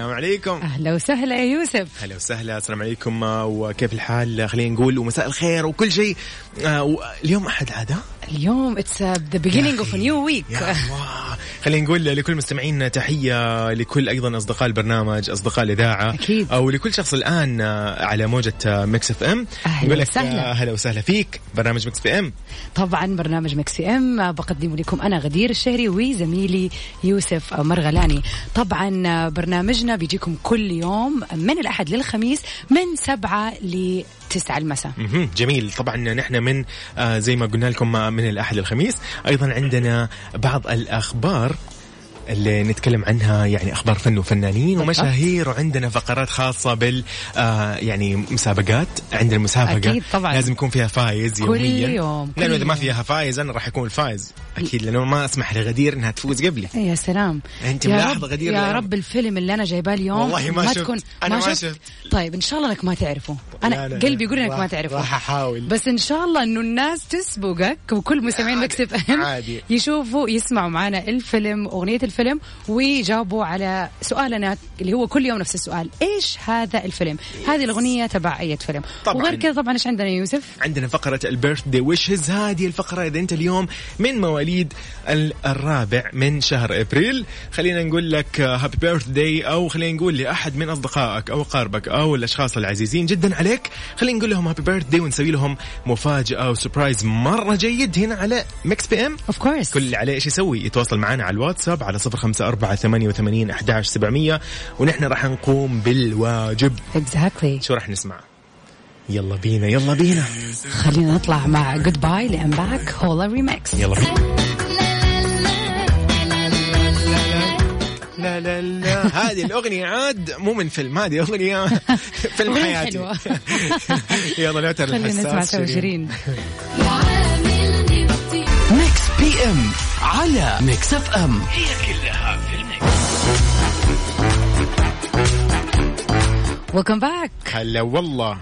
السلام عليكم. أهلا وسهلا يا يوسف. هلا وسهلا السلام عليكم. آه، وكيف الحال؟ خلينا نقول ومساء الخير وكل شيء. آه، اليوم أحد عادة اليوم it's the beginning of new week خلينا نقول لكل مستمعينا تحية لكل أيضا أصدقاء البرنامج أصدقاء الإذاعة أكيد. أو لكل شخص الآن آه، على موجة آه، Mix FM. أهلا وسهلا. آه، هلا وسهلا فيك. برنامج Mix PM. طبعا برنامج Mix PM. بقدمه لكم أنا غدير الشهري وزميلي يوسف مرغلاني. طبعا برنامجنا بيجيكم كل يوم من الأحد للخميس من سبعة ل 9 المساء. جميل. طبعا نحن من آه زي ما قلنا لكم آه، من الأحد للخميس. أيضا عندنا بعض الأخبار اللي نتكلم عنها يعني أخبار فن وفنانين. ومشاهير وعندنا فقرات خاصة بال آه يعني مسابقات عندنا مسابقة أكيد طبعاً. لازم يكون فيها فايز كل يوميا يوم، كل لأنه إذا ما يوم. فيها فايز أنا راح اكون الفايز أكيد لأنه ما أسمح لغدير إنها تفوز قبلي يا سلام ملاحظة رب غدير يا لأن- رب الفيلم اللي أنا جايباه اليوم والله ما شفت. تكون أنا ما شفت شفت. طيب إن شاء الله إنك ما تعرفه أنا لا، لا، قلبي. يقول إنك ما تعرفه راح أحاول. بس إن شاء الله إنه الناس تسبقك وكل مستمعين عادي. يشوفوا يسمعوا معنا الفيلم أغنية الفيلم ويجاوبوا على سؤالنا اللي هو كل يوم نفس السؤال. إيش هذا الفيلم؟ هذه الأغنية تبع أي فيلم؟ طبعاً. وغير كذا طبعا إيش عندنا يوسف؟ عندنا فقرة ال birthday wishes هذه الفقرة إذا أنت اليوم من مواليد ال- الرابع من شهر أبريل. خلينا نقول لك happy birthday أو خلينا نقول لأحد من أصدقائك أو أقاربك أو الأشخاص العزيزين جدا عليك. خلينا نقول لهم happy birthday ونسوي لهم مفاجأة و surprise مرة جيد هنا على Mix PM of course كل اللي عليه إيش يسوي؟ يتواصل معنا على الواتساب على صفر خمسة أربعة ثمانية وثمانين أحداش سبعمية. ونحن راح نقوم بالواجب. exactly شو راح نسمع؟ يلا بينا يلا بينا. خلينا نطلع مع جود باي لام باك هولا ريمكس يلا بينا. لا لا لا. هذه الأغنية عاد مو من فيلم هذه أغنية فيلم حياتي. يلا لا ترى خلينا نسمع شيرين. بي ام على ميكس اف ام هي كلها في الميكس. ويلكم باك هلا والله.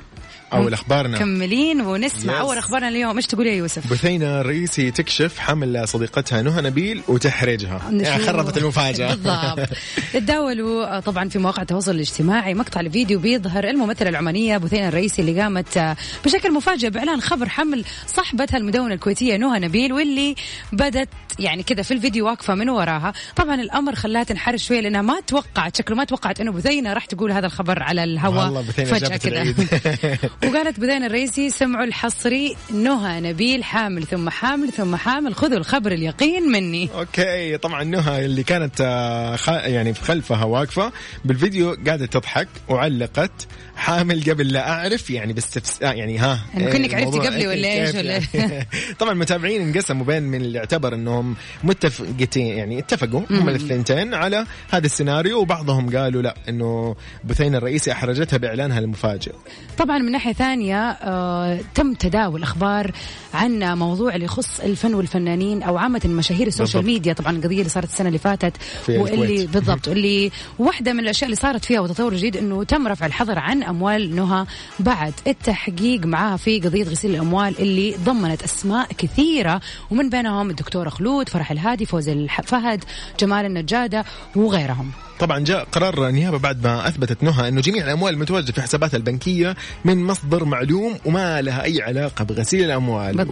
أول أخبارنا مكملين ونسمع Yes. أول أخبارنا اليوم. إيش تقول يا يوسف؟ بثينة الرئيسي تكشف حمل صديقتها نهى نبيل وتحرجها. يعني. خربت المفاجأة. بالضبط. تداولوا آه، طبعا في مواقع التواصل الاجتماعي مقطع الفيديو بيظهر الممثلة العمانية بثينة الرئيسي اللي قامت آه، بشكل مفاجئ بإعلان خبر حمل صاحبتها المدونة الكويتية نهى نبيل واللي بدت يعني كذا في الفيديو واقفة من وراها. طبعا الأمر خلاها تنحرج شوية لأنها ما توقعت شكله ما توقعت إنه بثينة راح تقول هذا الخبر على الهواء فجأة كذا. وقالت بثينة الرئيسي سمعوا الحصري نهى نبيل حامل ثم حامل ثم حامل خذوا الخبر اليقين مني. أوكي طبعا نهى اللي كانت آه، خ... يعني في خلفها واقفة بالفيديو قاعدة تضحك وعلقت حامل قبل لا أعرف يعني باستفسار يعني ها يعني كأنك عرفتي قبلي ولا كيف إيش ولا- يعني؟ طبعا المتابعين انقسموا بين من اللي اعتبر إنهم متفقتين يعني اتفقوا هم الثنتين على هذا السيناريو وبعضهم قالوا لا إنه بثينة الرئيسي أحرجتها بإعلانها المفاجئ. طبعا من ناحية ثانية آه تم تداول أخبار عن موضوع اللي يخص الفن والفنانين أو عامة مشاهير ال social بالضبط. ميديا طبعا القضية اللي صارت السنة اللي فاتت واللي. بالضبط واللي واحدة من الأشياء اللي صارت فيها وتطور جديد إنه تم رفع الحظر عن أموال نهى بعد التحقيق معها في قضية غسيل الأموال اللي ضمنت أسماء كثيرة ومن بينهم الدكتورة خلود فرح الهادي فوز الح- فهد جمال النجادة وغيرهم طبعا جاء قرار النيابة بعد ما أثبتت نهى أنه جميع الأموال المتواجدة في حساباتها البنكية من مصدر معلوم وما لها أي علاقة بغسيل الأموال.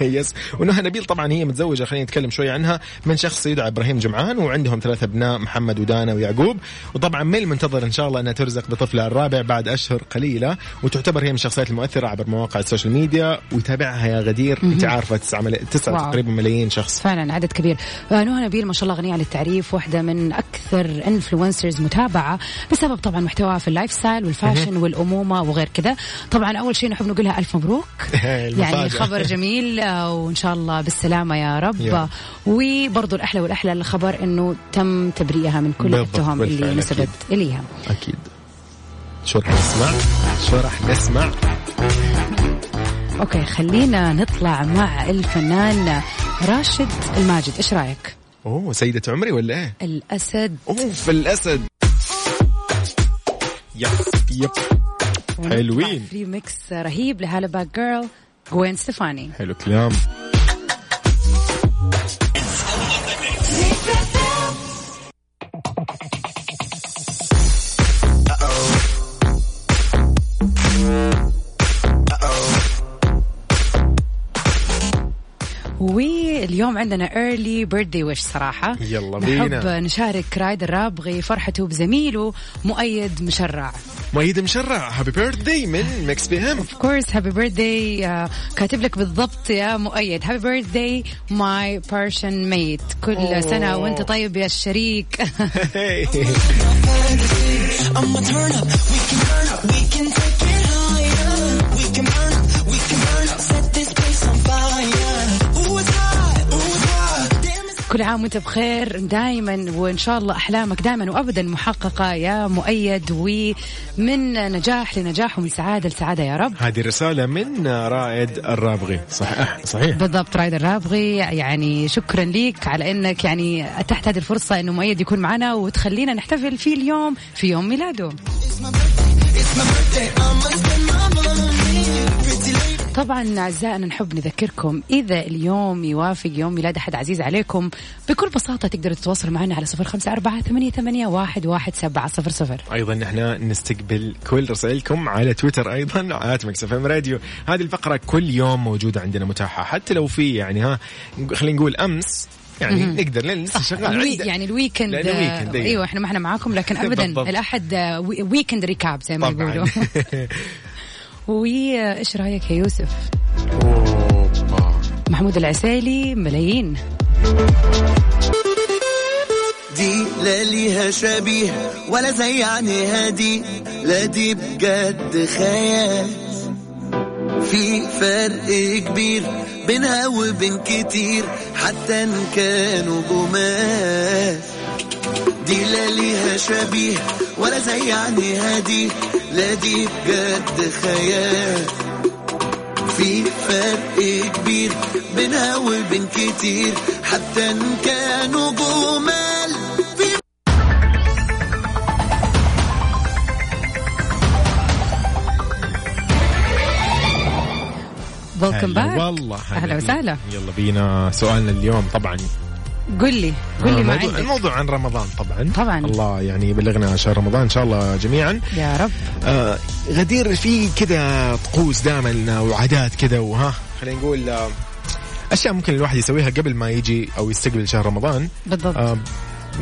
yes ونهى نبيل طبعا هي متزوجة خلينا نتكلم شوي عنها من شخص يدعى إبراهيم جمعان وعندهم ثلاثة أبناء محمد ودانا ويعقوب. وطبعا من المنتظر إن شاء الله أنها ترزق بطفلها الرابع بعد أشهر قليلة. وتعتبر هي من الشخصيات المؤثرة عبر مواقع ال social media. ويتابعها يا غدير. أنت عارفة تسعة, مل... تسعة. تقريبا ملايين شخص. فعلا عدد كبير. آه، نهى نبيل ما شاء الله غنية عن التعريف واحدة من أكثر influencers متابعة بسبب طبعا محتواها في ال lifestyle وال fashion والأمومة وغير كذا. طبعا أول شيء نحب نقولها ألف مبروك يعني. خبر جميل آه، وإن شاء الله بالسلامة يا رب. وبرضو الأحلى والأحلى الخبر إنه تم تبرئها من كل التهم اللي نسبت. إليها أكيد شو راح نسمع؟ شو راح نسمع؟ okay خلينا نطلع مع الفنان راشد الماجد إيش رأيك أوه سيدة عمري ولا إيه؟ الأسد اوف الأسد yep yep حلوين. في mix رهيب ل Hollaback Girl Gwen Stefani حلو كلام واليوم عندنا early birthday wish صراحة يلا نحب بينا. نشارك رايد الرابغي فرحته بزميله مؤيد مشرع مؤيد مشرع. happy birthday من Mix PM of course happy birthday كاتب لك بالضبط يا مؤيد. happy birthday my Persian mate كل أوه. سنة وأنت طيب يا الشريك. كل عام وانت بخير. دائما وإن شاء الله أحلامك دائما وابدا محققة يا مؤيد ومن نجاح لنجاح ومن سعادة لسعادة يا رب. هذه الرسالة من رائد الرابغي. صحيح. صحيح. بالضبط رايد الرابغي. يعني شكرا ليك على إنك يعني أتحت هذه الفرصة إنه مؤيد يكون معنا وتخلينا نحتفل فيه اليوم في يوم ميلاده. طبعا أعزائنا نحب نذكركم إذا اليوم يوافق يوم ميلاد أحد عزيز عليكم بكل بساطة تقدروا تتواصلوا معنا على صفر خمسة أربعة ثمانية, ثمانية واحد, واحد سبعة صفر صفر أيضا نحن نستقبل كل رسائلكم على تويتر أيضا at Mix FM Radio هذه الفقرة كل يوم موجودة عندنا متاحة حتى لو في يعني ها خلينا نقول أمس يعني نقدر لأن لسه شغال الوي. يعني ال weekend أيوة. أيوه إحنا ما إحنا معاكم لكن ابدا. الأحد آه، wee- weekend recap زي ما يقولوا وايش رأيك يا يوسف؟ أوبا. محمود العسيلي ملايين. دي لا ليها شبيه ولا زي عينيها دي لا دي بجد خيال. في فرق كبير بينها وبين كتير حتى إن كانوا جمال. دي لا ليها شبيه ولا زي عينيها دي لا دي بجد خيال. في فرق كبير بينها وبين كتير. حتى إن كانوا جمال. في هلا باك والله أهلا وسهلا. يلا بينا. سؤالنا اليوم طبعا قل لي قل لي ما الموضوع, عندك. الموضوع عن رمضان طبعا. طبعاً. الله يعني يبلغنا شهر رمضان إن شاء الله جميعا. يا رب. آه غدير في كذا طقوس دائما وعادات كذا وها خلينا نقول آه أشياء ممكن الواحد يسويها قبل ما يجي أو يستقبل شهر رمضان. بالضبط. آه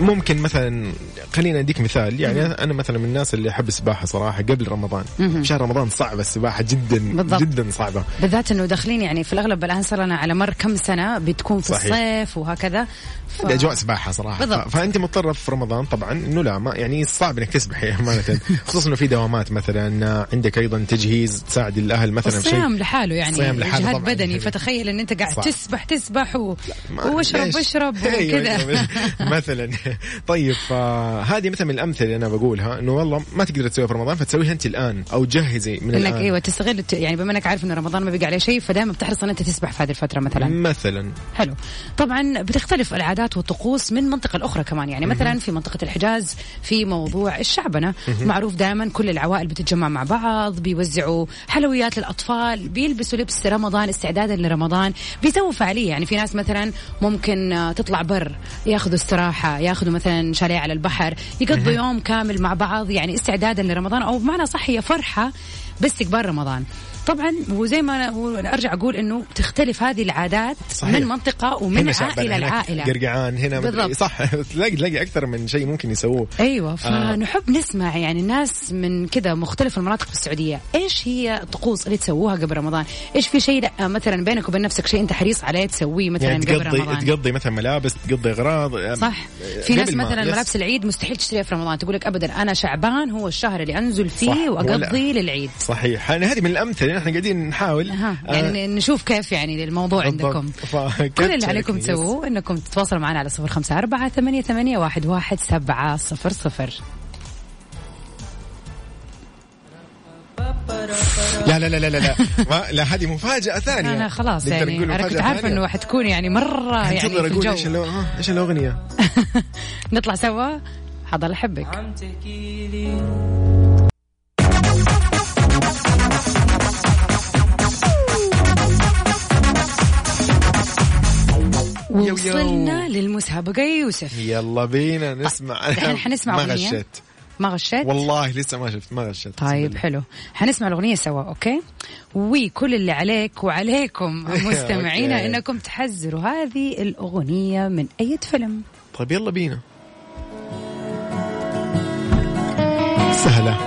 ممكن مثلا خلينا أديك مثال يعني أنا مثلا من الناس اللي أحب السباحة صراحة قبل رمضان مهم. شهر رمضان صعبه السباحة جدا بالضبط. جدا صعبة بالذات إنه داخلين يعني في الأغلب الآن صار لنا على مر كم سنة بتكون في صحيح. الصيف وهكذا ف... الاجواء سباحة صراحة بالضبط. ف... فأنت مضطرة في رمضان طبعا إنه لا ما يعني صعب إنك تسبحي أمانة خصوصا إنه في دوامات مثلا عندك أيضا تجهيز تساعد الأهل مثلا الصيام لحاله يعني الصيام لحاله جهاد. بدني فتخيل إن أنت قاعد صح. تسبح تسبح و... واشرب ليش؟ اشرب أيوة، وكذا مثلا طيب فهذه مثلا من الأمثلة اللي أنا بقولها إنه والله ما تقدر تسويها في رمضان فتسويها أنت الآن أو جهزي من إنك الآن. أيوه تستغل يعني بما إنك عارف إن رمضان ما بقى عليه شيء فدائما بتحرص إن أنت تسبح في هذه الفترة مثلا. مثلا. حلو. طبعا بتختلف العادات والطقوس من منطقة لأخرى كمان يعني مثلا في منطقة الحجاز في موضوع الشعبنة. معروف دائما كل العوائل بتتجمع مع بعض بيوزعوا حلويات للأطفال بيلبسوا لبس رمضان استعدادا لرمضان بيسووا فعالية. يعني في ناس مثلا ممكن آه، تطلع بر ياخذوا استراحة ياخذوا مثلا شاليه على البحر يقضوا يوم كامل مع بعض يعني استعدادا لرمضان أو بمعنى صح هي فرحة باستقبال رمضان. طبعا وزي ما أنا أرجع أقول إنه تختلف هذه العادات صحيح. من منطقة ومن عائله لعائله قرقعان هنا بالضبط. صح. تلاقي تلاقي أكثر من شيء ممكن يسووه. أيوه فنحب نسمع يعني الناس من كذا مختلف المناطق في السعودية إيش هي الطقوس اللي تسووها قبل رمضان؟ إيش في شيء لا مثلا بينك وبين نفسك شيء أنت حريص عليه تسويه مثلا يعني قبل تقضي رمضان؟ تقضي مثلا ملابس تقضي أغراض صح. في ناس قبل ما- مثلا. ملابس العيد مستحيل تشتريها في رمضان. تقول لك ابدا أنا شعبان هو الشهر اللي أنزل فيه واقضي للعيد. صحيح. يعني هذه من الأمثلة. إحنا قاعدين نحاول ها آه، يعني نشوف كيف يعني الموضوع بالضبط. عندكم فكيف كل اللي؟ عليكم. تسووه إنكم تتواصلوا معنا على صفر خمسة أربعة ثمانية, ثمانية واحد, واحد سبعة صفر صفر لا لا لا لا لا لا, ما لا هذه مفاجأة ثانية أنا خلاص يعني أنا كنت مفاجأة ثانية. إنه حتكون يعني مرة يعني في أقول إيش الجو اللو- آه، إيش الاغنيه نطلع سوا حضل أحبك يو. وصلنا للمسابقة يا يوسف. يلا بينا نسمع الحين حنسمع ما أغنية. غشيت. ما غشيت؟ والله لسه ما شفت ما غشيت. طيب. حلو. حنسمع الأغنية سوا okay؟ وكل اللي عليك وعليكم مستمعينا. إنكم تحزروا. هذه الأغنية من أي فيلم. طيب يلا بينا. سهلة.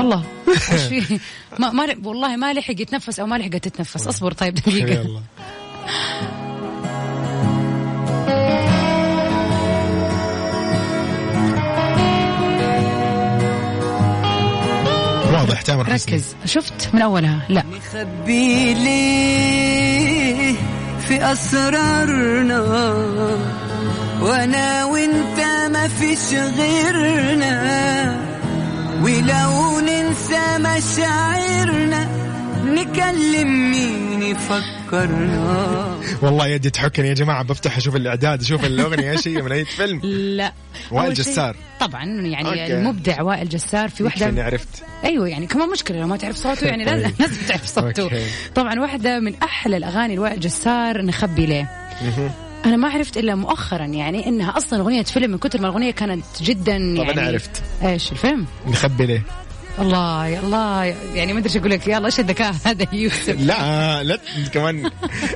الله. إيش في؟ ما, ما والله ما لحق يتنفس أو ما لحقت تتنفس. أصبر طيب دقيقة. يلا. واضح تامر حسني ركز. شفت من أولها؟ لا. نخبي ليه في أسرارنا وأنا وأنت ما فيش غيرنا. ولو ننسى مشاعرنا نكلم مين يفكرنا والله يدي تحكني يا جماعة بفتح أشوف الإعداد أشوف الأغنية إيش هي من أي فيلم لا وائل شيء- جسار. طبعا يعني okay. المبدع وائل جسار في اني واحدة عرفت أيوه يعني كمان مشكلة لو ما تعرف صوته يعني لازم طيب. لازم تعرف صوته okay. طبعا واحدة من أحلى الأغاني لوائل جسار نخبي ليه أنا ما عرفت إلا مؤخرا يعني إنها أصلا أغنية فيلم من كثر ما الأغنية كانت جدا يعني أنا عرفت. إيش الفيلم نخبي ليه الله يا الله يعني ما أدري إيش أقول لك يلا إيش الذكاء هذا يا يوسف؟ لا لا كمان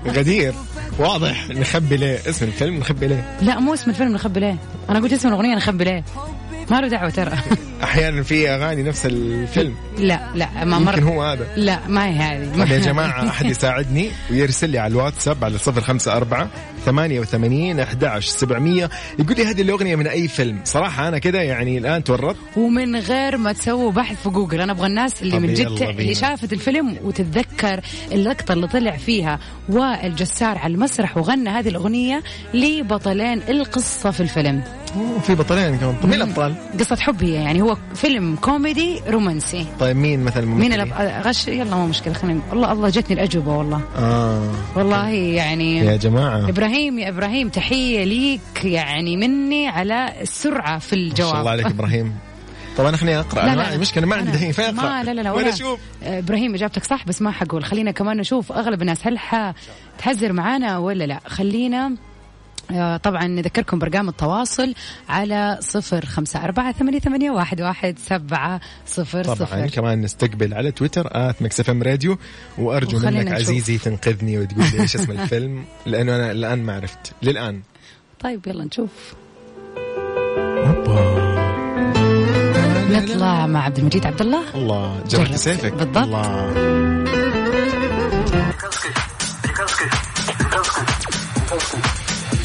غدير. واضح نخبي ليه؟ اسم الفيلم نخبي ليه؟ لا مو اسم الفيلم نخبي ليه. أنا قلت اسم الأغنية نخبي ليه. ما له دعوة ترى. أحيانا في أغاني نفس الفيلم. لا لا ما يمكن مر هو هذا. لا ما هي هذه. طيب يا جماعة أحد يساعدني ويرسل لي على الواتساب على صفر خمسة أربعة ثمانية وثمانين أحداش سبعمية. يقول لي هذه الأغنية من أي فيلم؟ صراحة أنا كده يعني الآن تورطت ومن غير ما تسووا بحث في جوجل أنا أبغى الناس اللي من جد. اللي شافت الفيلم وتتذكر اللقطة اللي طلع فيها وائل جسار على المسرح وغنى هذه الأغنية لبطلين القصة في الفيلم. أوه، في بطلين كمان. مين الأبطال؟ قصة حب هي يعني هو فيلم كوميدي رومانسي. طيب مين مثلا مين؟ الأب... غش يلا مو مشكلة خلينا الله الله جتني الأجوبة والله. آه والله يعني يا جماعة. إبراهيم يا إبراهيم تحية ليك. يعني مني على السرعة في ما الجواب. شاء الله عليك إبراهيم. طبعا خليني أقرأ أنا ما- المشكلة ما عندي أنا- دحين فين أقرأ ما لا لا لا وين آه، إبراهيم إجابتك صح بس ما حقول. خلينا كمان نشوف أغلب الناس هل تحذر معانا ولا لا. خلينا طبعا نذكركم برقم التواصل على صفر خمسة أربعة ثمانية, ثمانية واحد, واحد سبعة صفر طبعا صفر كمان نستقبل على تويتر at Mix FM Radio وأرجو وخلينا منك نشوف. عزيزي تنقذني وتقول لي إيش اسم الفيلم لأنه أنا الآن ما عرفت. للآن. طيب يلا نشوف. نطلع مع عبد المجيد عبد الله. الله. جربت سيفك. بالضبط. الله.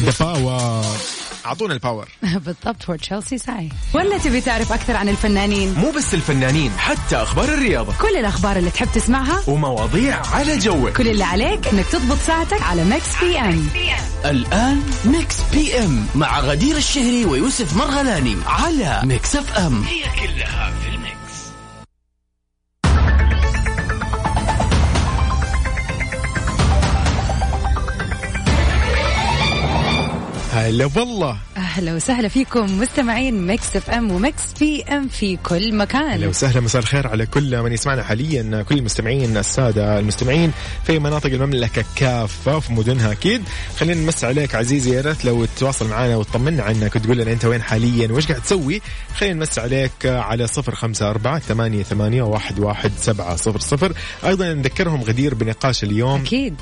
ذا باور أعطونا الباور بالضبط فور تشيلسي ساي. ولا تبي تعرف أكثر عن الفنانين؟ مو بس الفنانين حتى أخبار الرياضة. كل الأخبار اللي تحب تسمعها ومواضيع على جوك. كل اللي عليك إنك تضبط ساعتك على ميكس بي ام الآن ميكس بي ام مع غدير الشهري ويوسف مرغلاني على ميكس اف ام هي كلها في هلا والله. أهلا وسهلا فيكم مستمعين Mix FM و Mix PM في كل مكان. أهلا وسهلا مساء الخير على كل من يسمعنا حاليا كل المستمعين السادة المستمعين في مناطق المملكة كافة وفي مدنها أكيد. خلينا نمس عليك عزيزي يا ريت لو تتواصل معنا وتطمنا عنك وتقول لنا أنت وين حاليا وإيش قاعد تسوي. خلينا نمس عليك على صفر خمسة أربعة ثمانية, ثمانية واحد, واحد سبعة صفر صفر. أيضا نذكرهم غدير بنقاش اليوم. أكيد.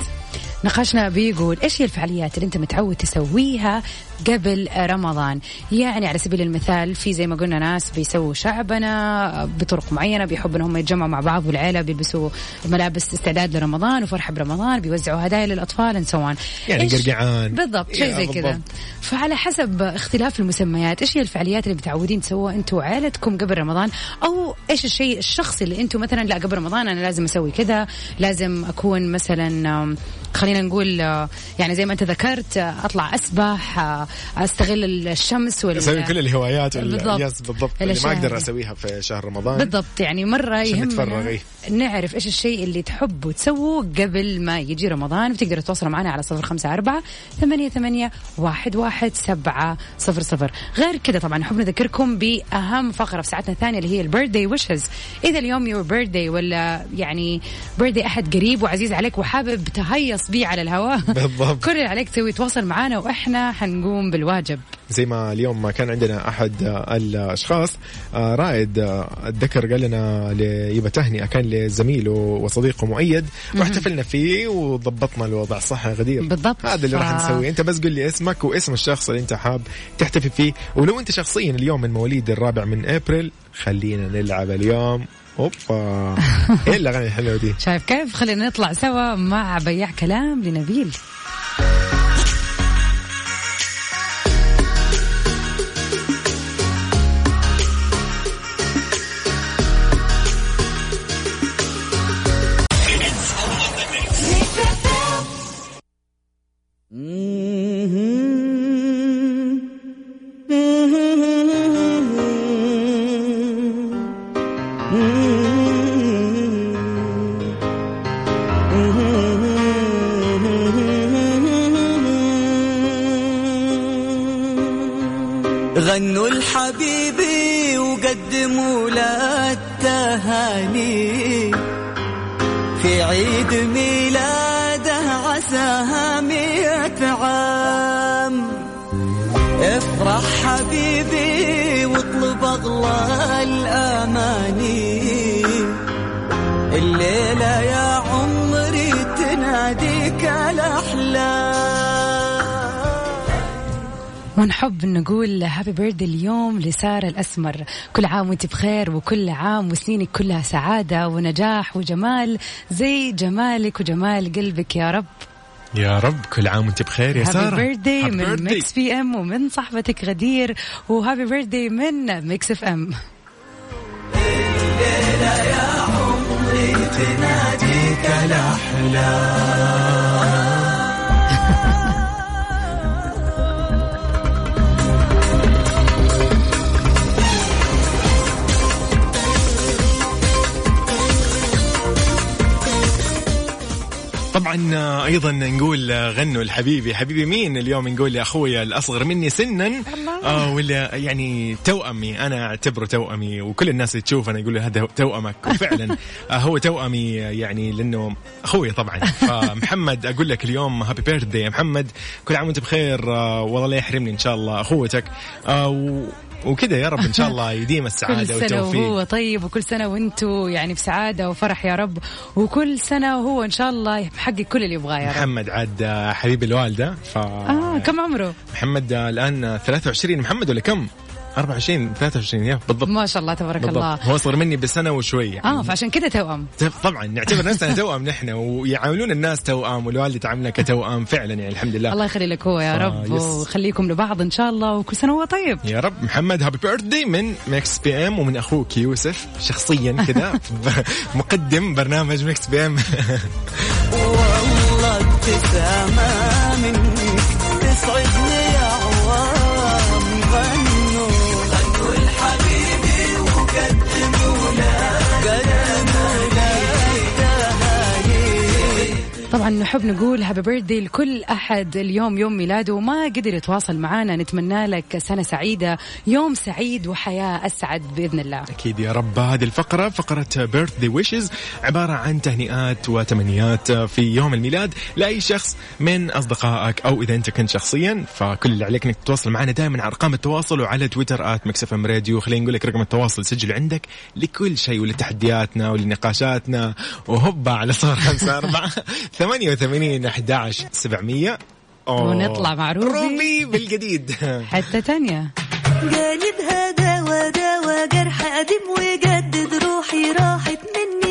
نقاشنا بيقول إيش هي الفعاليات اللي أنت متعود تسويها قبل رمضان يعني على سبيل المثال في زي ما قلنا ناس بيسووا شعبنا بطرق معينة بيحبوا انهم يتجمعوا مع بعض والعيلة بيلبسوا ملابس استعداد لرمضان وفرحة برمضان بيوزعوا هدايا للأطفال and so on يعني قرقعان. بالضبط شيء زي كذا. فعلى حسب اختلاف المسميات إيش هي الفعاليات اللي متعودين تسووها أنتم وعائلتكم قبل رمضان أو إيش الشيء الشخصي اللي أنتم مثلا لا قبل رمضان أنا لازم أسوي كذا لازم أكون مثلا خلينا نقول آه، يعني زي ما أنت ذكرت آه، أطلع أسبح آه، أستغل الشمس وال أسوي كل الهوايات وال- بالضبط. يس بالضبط اللي ما أقدر. أسويها في شهر رمضان بالضبط يعني يهمنا نتفرغ، إيه. نعرف إيش الشيء اللي تحبوا تسووه قبل ما يجي رمضان وتقدروا تتواصلوا معنا على صفر خمسة أربعة ثمانية, ثمانية واحد, واحد سبعة صفر صفر غير كذا طبعا نحب نذكركم بأهم فقرة في ساعتنا الثانية اللي هي البيرثدي ويشز إذا اليوم يور بيرثدي ولا يعني بيرثدي أحد قريب وعزيز عليك وحابب تهيص بيه على الهواء. بالضبط. كل اللي عليك تسوي تواصل معنا وإحنا حنقوم بالواجب. زي ما اليوم ما كان عندنا أحد آه، الأشخاص آه، رائد آه، اتذكر قال لنا يبى تهنئة كان لزميله وصديقه مؤيد واحتفلنا فيه وضبطنا الوضع. صح يا غدير؟ بالضبط. هذا اللي راح ف- نسويه. انت بس قل لي اسمك واسم الشخص اللي انت حاب تحتفل فيه. ولو انت شخصيا اليوم من مواليد الرابع من أبريل خلينا نلعب اليوم اوبا إيه الاغاني الحلوة دي؟ شايف كيف؟ خلينا نطلع سوا مع بياع كلام لنبيل. غنوا لحبيبي وقدموا له التهاني. في عيد ميلاده عساها مئة عام. افرح حبيبي واطلب أغلى الأماني. الليلة يا ونحب نقول happy birthday اليوم لسارة الأسمر. كل عام وانت بخير وكل عام وسنينك كلها سعادة ونجاح وجمال زي جمالك وجمال قلبك يا رب. يا رب كل عام وانت بخير يا سارة. happy happy من. Mix PM ومن صاحبتك غدير و happy birthday من Mix FM تناديك الأحلام. طبعا آه، أيضا نقول آه، غنوا الحبيبي حبيبي مين اليوم نقول لاخويا الأصغر مني سنا؟ آه ولا يعني توأمي. أنا أعتبره توأمي وكل الناس اللي تشوفنا يقولوا هذا توأمك. وفعلا آه هو توأمي آه، يعني لأنه أخوي طبعا. فمحمد أقول لك اليوم هابي بيرثدي يا محمد. كل عام وأنت بخير آه والله لا يحرمني إن شاء الله أخوتك. آه و- وكذا يا رب إن شاء الله يديم كل السعادة سنة والتوفيق. وهو طيب وكل سنة وانتو يعني بسعادة وفرح يا رب وكل سنة وهو إن شاء الله يحقق كل اللي يبغاه يا رب. محمد عاد حبيب الوالدة ف آه كم عمره؟ محمد الآن 23 محمد ولا كم؟ 24 23 يا بالضبط. ما شاء الله تبارك بالضبط. الله. هو اصغر مني بسنة وشوي يعني. آه فعشان كذا توأم. طبعا نعتبر نفسنا توأم نحن ويعاملون الناس توأم والوالدة تعاملنا كتوأم فعلا يعني الحمد لله. الله يخلي لك هو يا آه، رب yes. وخليكم لبعض إن شاء الله وكل سنة وهو طيب. يا رب. محمد happy birthday من Mix PM ومن أخوك يوسف شخصيا كذا مقدم برنامج ميكس بي ام والله ابتسامة. نحب نقول happy birthday لكل أحد اليوم يوم ميلاده وما قدر يتواصل معنا نتمنى لك سنة سعيدة يوم سعيد وحياة أسعد بإذن الله. أكيد يا رب. هذه الفقرة فقرة birthday wishes عبارة عن تهنئات وتمنيات في يوم الميلاد لأي شخص من أصدقائك أو إذا أنت كنت شخصيا. فكل اللي عليك إنك تتواصل معنا دائما على أرقام التواصل وعلى تويتر at Mix FM Radio. خلينا نقول لك رقم التواصل سجل عندك لكل شيء ولتحدياتنا ولنقاشاتنا. وهوبا على صفر خمسة أربعة ثمانية وثمانين أحد سبعمية. ونطلع مع روبي. روبي بالجديد. حتى تانية. قالبها دوا دوا جرح قديم وجدد روحي راحت مني.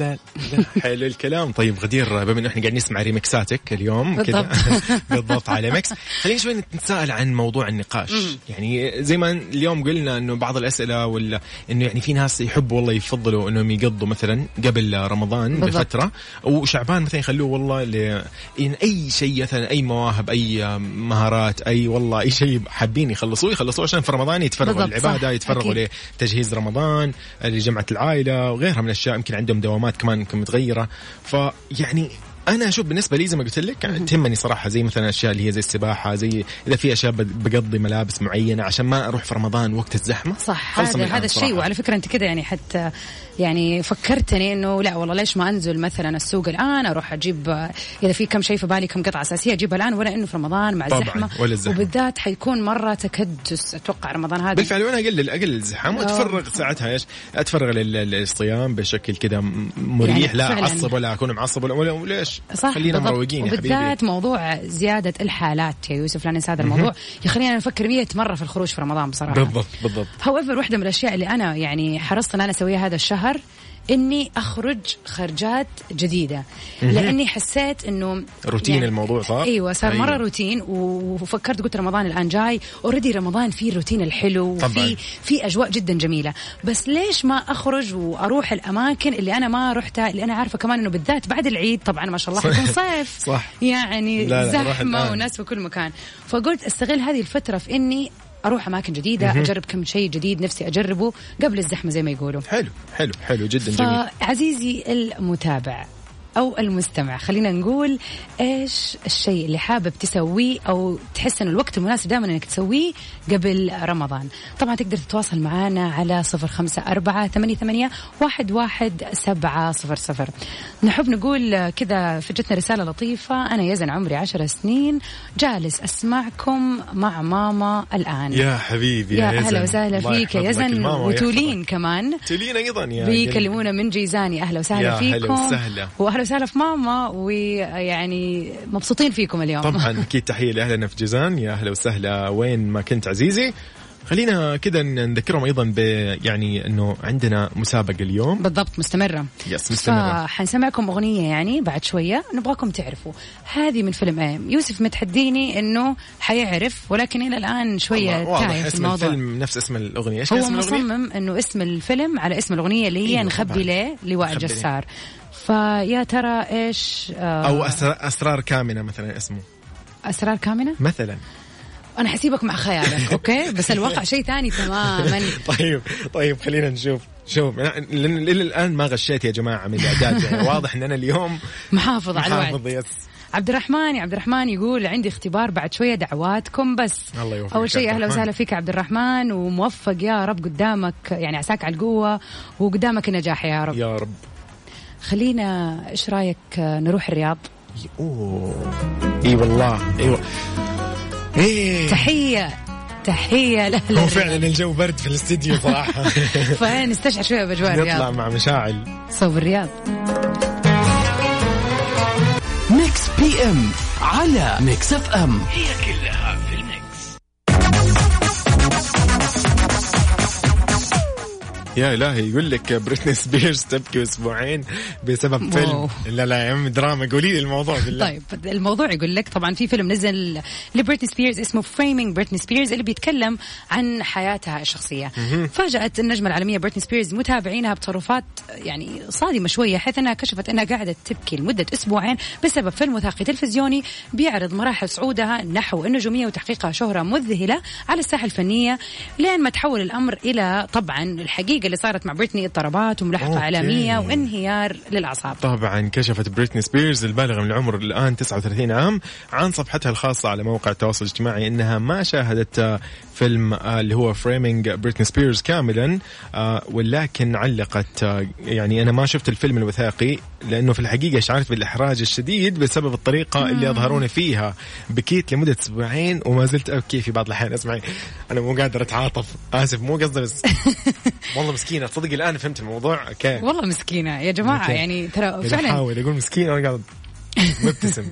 لا لا لا حلو الكلام طيب غدير بما إنه إحنا قاعدين نسمع ريمكساتك اليوم كذا بالضبط. على ميكس خلينا شوي نتساءل عن موضوع النقاش يعني زي ما اليوم قلنا إنه بعض الأسئلة ولا إنه يعني في ناس يحبوا والله يفضلوا إنهم يقضوا مثلا قبل رمضان بالضبط. بفترة وشعبان مثلا يخلوه والله ل... إن أي شيء مثلا أي مواهب أي مهارات أي والله أي شيء حابين يخلصوه يخلصوه عشان في رمضان يتفرغوا للعبادة. يتفرغوا. لتجهيز رمضان لجمعة العائلة وغيرها من الأشياء يمكن عندهم دوامات كمان يمكن متغيرة. فيعني أنا أشوف بالنسبة لي زي ما قلت لك يعني تهمني صراحة زي مثلا أشياء اللي هي زي السباحة زي إذا في أشياء بقضي ملابس معينة عشان ما أروح في رمضان وقت الزحمة صح هذا هذا الشيء. وعلى فكرة أنت كده يعني حتى يعني فكرتني إنه لا والله ليش ما أنزل مثلا السوق الآن أروح أجيب آه، إذا في كم شيء في بالي كم قطعة أساسية أجيبها الآن ولا إنه في رمضان مع طبعاً، الزحمة ولا الزحمة. وبالذات حيكون مرة تكدس أتوقع رمضان هذا بالفعل وأنا اقلل أقلل الزحام وأتفرغ ساعتها إيش؟ أتفرغ لل- للصيام بشكل كذا مريح يعني لا. أعصب ولا أكون معصب ولا, ولا وليش؟ صح خلينا. مروقين يا حبيبي وبالذات موضوع زيادة الحالات يا يوسف لا ننسى هذا الموضوع يخلينا نفكر 100 مرة في الخروج في رمضان بصراحة بالضبط بالضبط هاويفر واحدة من الأشياء اللي أنا يعني حرصت أن أنا أسويها هذا الشهر إني أخرج خرجات جديدة لأني حسيت إنه روتين الموضوع صار؟ أيوة صار أيوة. مرة روتين وفكرت قلت رمضان الآن جاي أوريدي رمضان فيه الروتين الحلو. وفي في أجواء جدا جميلة بس ليش ما أخرج وأروح الأماكن اللي أنا ما رحتها اللي أنا عارفة كمان إنه بالذات بعد العيد طبعا ما شاء الله حيكون صيف صح. يعني لا لا، الآن. وناس في كل مكان فقلت أستغل هذه الفترة في إني أروح أماكن جديدة أجرب كم شيء جديد نفسي أجربه قبل الزحمة زي ما يقولوا. حلو حلو حلو جدا جميل. فعزيزي المتابع أو المستمع. خلينا نقول إيش الشيء اللي حابب تسويه أو تحس إنه الوقت المناسب دائما إنك تسويه قبل رمضان. طبعا تقدر تتواصل معنا على صفر خمسة أربعة ثمانية, ثمانية واحد, واحد سبعة صفر صفر. نحب نقول كذا فجتنا رسالة لطيفة. أنا يزن عمري عشر سنين. جالس أسمعكم مع ماما الآن. يا حبيبي يا, يا. أهلا وسهلا فيك يا يزن. وتولين كمان. تولين أيضا يا بيكلمونا من جيزاني. أهلا وسهلا فيكم. وسهلا. وسهلا في ماما ويعني مبسوطين فيكم اليوم. طبعا أكيد تحية لأهلنا في جيزان. يا أهلا وسهلا. وين ما كنت عزيزي. خلينا كذا نذكرهم أيضا ب يعني إنه عندنا مسابقة اليوم. بالضبط مستمرة. يس مستمرة. فحنسمعكم أغنية يعني بعد شوية نبغاكم تعرفوا. هذه من فيلم إيه يوسف متحديني إنه حيعرف ولكن شوية والله واضح. تايه في الموضوع. الفيلم نفس اسم الأغنية. إيش هو اسم؟ مصمم إنه اسم الفيلم على اسم الأغنية اللي هي أيوة نخبي. ليه ليه. جسار. فيا ترى إيش آه أو اسرار, كامنة مثلا اسمه. أسرار كامنة؟ مثلا. أنا حسيبك مع خيالك okay؟ بس الواقع شيء ثاني تماما. طيب طيب خلينا نشوف. شوف لأن الآن ما غشيت يا جماعة من الإعداد يعني واضح ان أنا اليوم محافظ على الوعد. yes. عبد الرحمن يا عبد الرحمن يقول عندي اختبار بعد شوية دعواتكم بس. الله يوفقك أول شيء أهلا. وسهلا فيك عبد الرحمن وموفق يا رب قدامك يعني عساك على القوة وقدامك النجاح يا رب. يا رب. خلينا إيش رأيك نروح الرياض؟ أوه. إي والله. أيوه إيه تحية. تحية لأهل هو. فعلا الجو برد في الاستديو صراحة. فنستشعر شوية بأجواء نطلع الرياض مع مشاعل. صوب الرياض. Mix BM على Mix FM يا إلهي يقول لك بريتني سبيرز تبكي أسبوعين بسبب. فيلم. لا لا يا عم دراما. قولي لي الموضوع بالله. طيب الموضوع يقول لك طبعا في فيلم نزل لبريتني سبيرز اسمه Framing Britney Spears اللي بيتكلم عن حياتها الشخصية. فاجأت النجمة العالمية بريتني سبيرز متابعينها بتصرفات يعني صادمة شوية حيث أنها كشفت أنها قاعدة تبكي لمدة أسبوعين بسبب فيلم وثائقي تلفزيوني بيعرض مراحل صعودها نحو النجومية وتحقيقها شهرة مذهلة على الساحة الفنية لين ما تحول الأمر إلى طبعا الحقيقة اللي صارت مع بريتني اضطرابات وملاحقه okay. إعلامية وانهيار للأعصاب. طبعا كشفت بريتني سبيرز البالغة من العمر الآن 39 عام عن صفحتها الخاصة على موقع التواصل الاجتماعي أنها ما شاهدت فيلم آه، اللي هو Framing Britney Spears كاملا آه، ولكن علقت آه، يعني أنا ما شفت الفيلم الوثائقي لأنه في الحقيقة شعرت بالإحراج الشديد بسبب الطريقة اللي أظهروني فيها. بكيت لمدة أسبوعين وما زلت أبكي في بعض الأحيان اسمعي أنا مو قادر أتعاطف آسف مو قصدي بس. والله مسكينة. تصدقي الآن فهمت الموضوع؟ okay. والله مسكينة يا جماعة. يعني ترى فعلا أحاول. أقول مسكين وأنا قاعد مبتسم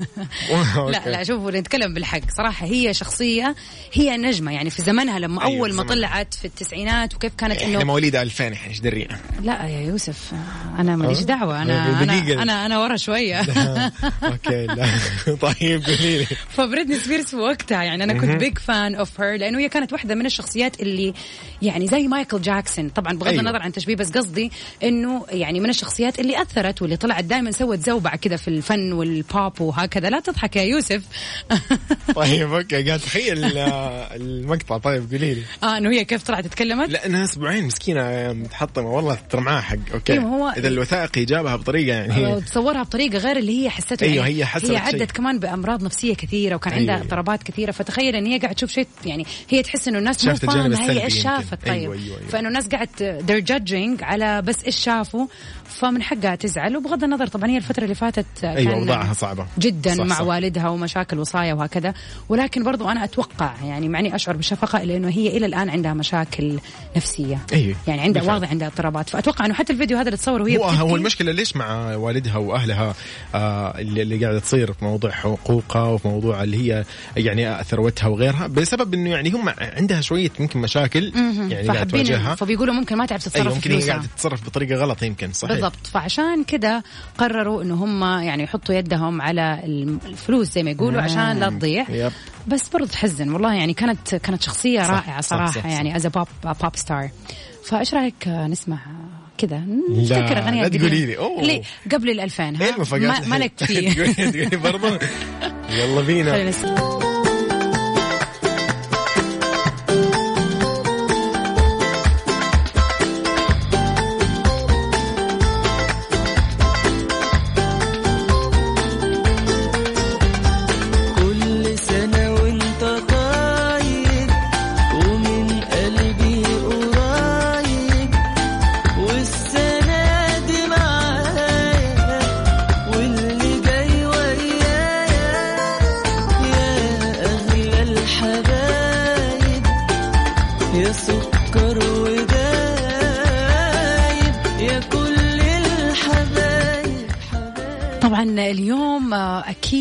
لا لا شوفوا نتكلم بالحق. صراحة هي شخصية هي نجمة. يعني في زمنها لما أيوة، أول ما زمن. طلعت في التسعينات وكيف كانت إحنا إنه مواليد 2000 إحنا إيش درينا لا يا يوسف أنا ماليش أه؟ دعوة. أنا أنا دقيقة. أنا, أنا ورا شوية. okay لا. طيب قولي لي. فبريتني سبيرز في وقتها يعني أنا كنت big fan of her لأنه هي كانت واحدة من الشخصيات اللي يعني زي مايكل جاكسون طبعا بغض أيوة. النظر عن تشبيه بس قصدي إنه يعني من الشخصيات اللي أثرت واللي طلعت دائما سوت زوبعة كذا في الفن والبوب وهكذا. لا تضحك يا يوسف. طيب okay قاعد اتخيل آه، المقطع. طيب قولي لي. آه إنه هي كيف طلعت؟ تكلمت؟ لا انها أسبوعين مسكينة متحطمه والله ترى معاها حق. okay. أيوة، هو- إذا الوثائقي جابها بطريقة يعني. هي تصورها بطريقة غير اللي هي حسته أيوة، يعني هي حست هي. عدت كمان بأمراض نفسية كثيرة وكان أيوة، عندها أيوة. اضطرابات كثيرة. فتخيل إن هي قاعدة تشوف شيء يعني هي تحس إنه الناس مو فاهمة هي إيش. شافت. طيب. أيوة، أيوة، أيوة. فإنه الناس قاعد they're judging على بس إيش شافوا. فمن حقها تزعل وبغض النظر طبعا هي الفترة اللي فاتت كان أيوه اوضاعها صعبة. جدا صح، مع صح. والدها ومشاكل وصايا وهكذا. ولكن برضو أنا أتوقع يعني معني أشعر بالشفقه لأنه هي إلى الآن عندها مشاكل نفسية. أيوة. يعني عندها. واضح عندها اضطرابات. فأتوقع إنه حتى الفيديو هذا اللي تصوره وهي هو هو بتبكي- المشكلة ليش مع والدها وأهلها؟ آه اللي, اللي قاعدة تصير في موضوع حقوقها وفي موضوع اللي هي يعني ثروتها وغيرها. بسبب إنه يعني هم عندها شوية يمكن مشاكل يعني فحابين تواجهها. فبيقولوا ممكن ما تعرف تتصرف في يمكن هي قاعدة تتصرف بطريقة غلط يمكن صحيح. بالضبط. فعشان كده قرروا إنه هم يعني يحطوا يدهم على الفلوس زي ما يقولوا عشان لا تضيع. yep. بس برضه تحزن والله يعني كانت كانت شخصية صح، رائعة صراحة صح، صح. يعني as pop pop star فإيش رأيك نسمع كذا نفتكر اغاني لا. تقولي لي،. ليه قبل ال 2000 إيه ها المفاجات ما, ما لك فيه. تقولي برضه يلا بينا.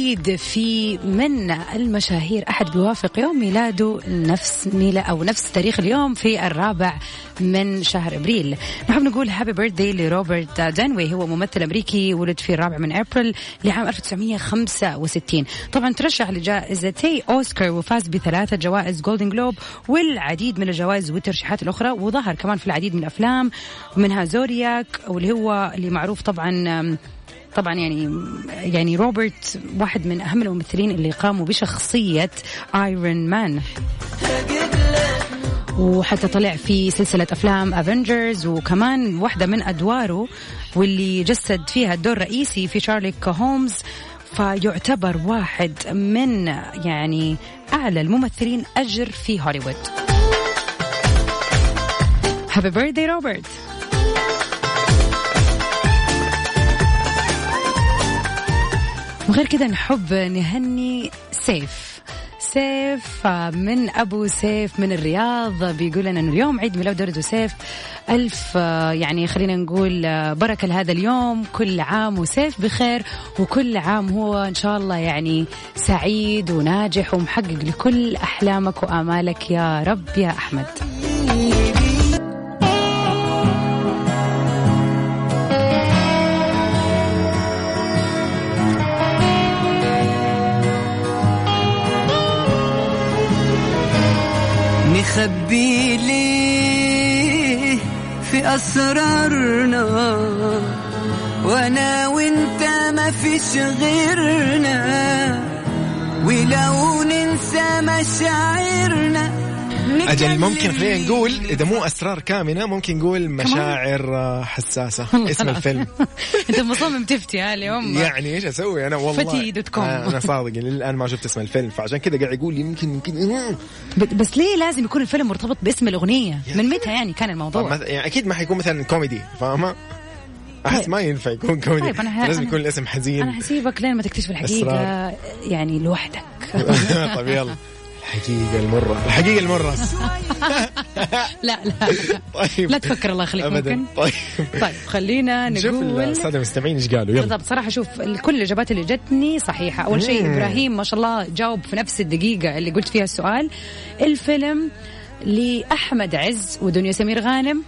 أكيد في من المشاهير. أحد بيوافق يوم ميلاده نفس ميلا أو نفس تاريخ اليوم في الرابع من شهر أبريل. نحب نقول happy birthday لروبرت داوني. هو ممثل أمريكي ولد في الرابع من أبريل لعام 1965 طبعا ترشح لجائزتي أوسكار وفاز بثلاثة جوائز Golden Globe والعديد من الجوائز والترشيحات الأخرى وظهر كمان في العديد من الأفلام. منها Zodiac واللي هو اللي معروف طبعا طبعا يعني يعني روبرت واحد من أهم الممثلين اللي قاموا بشخصية Iron Man وحتى طلع في سلسلة أفلام Avengers وكمان واحدة من أدواره واللي جسد فيها الدور الرئيسي في شارلوك هولمز فيعتبر واحد من يعني أعلى الممثلين أجر في هوليوود. happy birthday روبرت وغير كذا نحب نهني سيف. سيف من أبو سيف من الرياض بيقول لنا إنه اليوم عيد ميلاد ولده سيف. ألف يعني خلينا نقول بركة لهذا اليوم. كل عام وسيف بخير وكل عام هو إن شاء الله يعني سعيد وناجح ومحقق لكل أحلامك وآمالك. يا رب يا أحمد. نخبي ليه في أسرارنا. وأنا وأنت ما فيش غيرنا. ولو ننسى مشاعرنا. أجل ممكن خلينا نقول إذا مو أسرار كامنة ممكن نقول مشاعر آه، حساسة. اسم الفيلم. أنت مصمم تفتي ها اليوم. يعني إيش أسوي؟ أنا والله فتي دوت كوم. آه، أنا صادق للان ما شفت اسم الفيلم فعشان كذا قاعد يقول يمكن يمكن بس ليه لازم يكون الفيلم مرتبط باسم الأغنية؟ من متى يعني كان الموضوع؟ يعني أكيد ما حيكون مثلا كوميدي فاهمة؟ أحس ما ينفع يكون كوميدي. طيب، أنا لازم يكون الاسم حزين. أنا حسيبك لين ما تكتشف الحقيقة أسرار. يعني لوحدك. طيب يلا. الحقيقة المرة. الحقيقة المرة. لا لا طيب. لا تفكر الله يخليك ممكن؟ طيب. طيب خلينا نقول السادة المستمعين إيش قالوا؟ يلا. بالضبط صراحة شوف كل الإجابات اللي جتني صحيحة. أول شيء. إبراهيم ما شاء الله جاوب في نفس الدقيقة اللي قلت فيها السؤال. الفيلم لأحمد عز ودنيا سمير غانم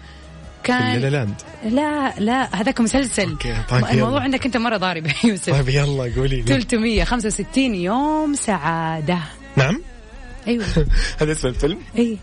كان لا لاند لا لا هذاك مسلسل. طيب الموضوع يلا. عندك أنت مرة ضارب يوسف. طيب يلا قولي قولي. 365 يوم سعادة. نعم. أيوه. هذا اسم الفيلم؟ أي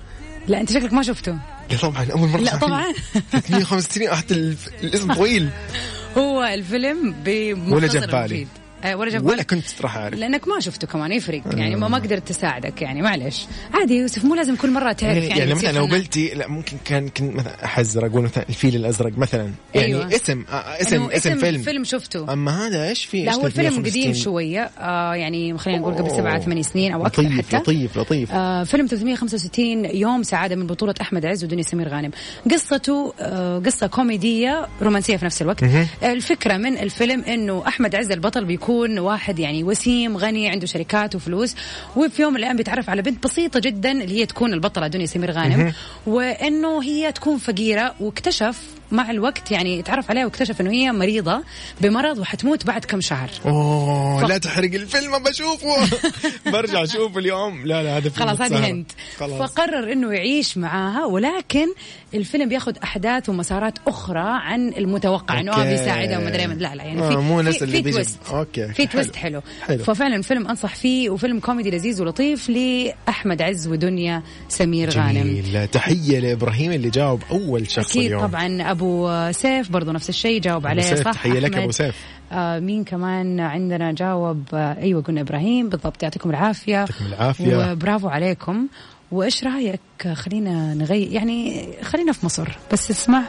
لا أنت شكلك ما شفته. لا طبعا أول مرة لا طبعا. فيه. 365 حتى الاسم طويل. هو الفيلم بمختصر ولا جاب بالي. آه، ولا جاب ولا. كنت راح أعرف. لأنك ما شفته كمان يفرق يعني ما ما قدرت تساعدك يعني معلش عادي يوسف مو لازم كل مرة تعرف يعني, يعني, يعني مثلا لو. قلتي لا ممكن كان كنت مثلا احذر أقول مثلا الفيل الأزرق مثلا. يعني أيوة. اسم آه، اسم إنه اسم فيلم. فيلم شفته. أما هذا إيش فيه لا هو الفيلم 365 قديم شوية. آه يعني خلينا نقول قبل. سبعة ثمان سنين أو أكثر لطيف حتى. لطيف لطيف. آه فيلم 365 يوم سعادة من بطولة أحمد عز ودنيا سمير غانم. قصته آه قصة كوميدية رومانسية في نفس الوقت. آه الفكرة من الفيلم أنه أحمد عز البطل بيكون واحد يعني وسيم غني عنده شركات وفلوس. وفي يوم من الأيام بيتعرف على بنت بسيطة جدا اللي هي تكون البطلة دنيا سمير غانم. وأنه هي تكون فقيرة واكتشف مع الوقت يعني تعرف عليها واكتشف إنه هي مريضة بمرض وحتموت بعد كم شهر. أوه ف- لا تحرق الفيلم بشوفه برجع اشوفه اليوم. لا لا هذا فيلم خلاص هذه. هنت خلاص. فقرر إنه يعيش معاها ولكن الفيلم بياخذ أحداث ومسارات أخرى عن المتوقع إنه okay. بيساعدها وما أدري لا لا يعني آه، في مو نفس اللي في twist okay، في. twist حلو. حلو. ففعلا الفيلم أنصح فيه وفيلم كوميدي لذيذ ولطيف لأحمد عز ودنيا سمير غانم. جميل. تحية لإبراهيم اللي جاوب أول شخص أكيد اليوم. طبعا أبو سيف برضو نفس الشيء جاوب عليه صح تحية لك. أبو سيف. آه مين كمان عندنا جاوب آه أيوه قلنا إبراهيم بالضبط يعطيكم العافية يعطيكم العافية. وبرافو عليكم وإيش رأيك خلينا نغير يعني خلينا في مصر بس اسمع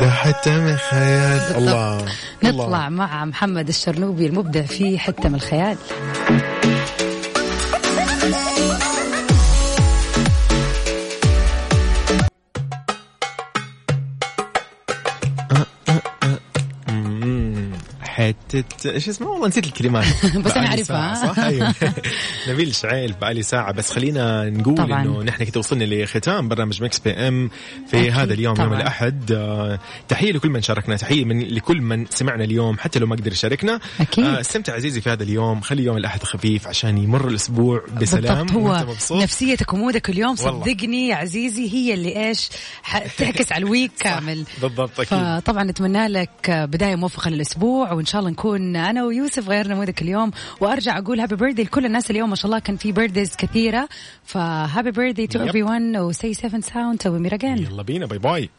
ده حتة من خيال الله نطلع الله. مع محمد الشرنوبي المبدع في حتة من الخيال حتة إيش اسمه؟ والله نسيت الكلمات بس أعرفها. ساعة، صح؟ أيوه. نبيل شعيل بقالي ساعة. بس خلينا نقول طبعاً. إنه نحن كده وصلنا لختام برنامج Mix PM في أكيد. هذا اليوم يوم طبعاً. الأحد. آه، تحية لكل من شاركنا. تحية من لكل من سمعنا اليوم حتى لو ما قدر يشاركنا. أكيد. آه، استمتع عزيزي في هذا اليوم. خلي يوم الأحد خفيف عشان يمر الأسبوع بسلام. هو مبسوط. نفسيتك و mood ك اليوم. صدقني يا عزيزي هي اللي إيش؟ تعكس على ال week كامل. بالضبط أكيد. فطبعا نتمنى لك بداية موفقه للأسبوع وإن شاء الله نكون أنا ويوسف غيرنا mood ك اليوم وأرجع أقول happy birthday لكل الناس اليوم. ما شاء الله كان في birthdays كثيرة. ف happy birthday to. everyone و see 7 sound tomorrow again يلا بينا. باي باي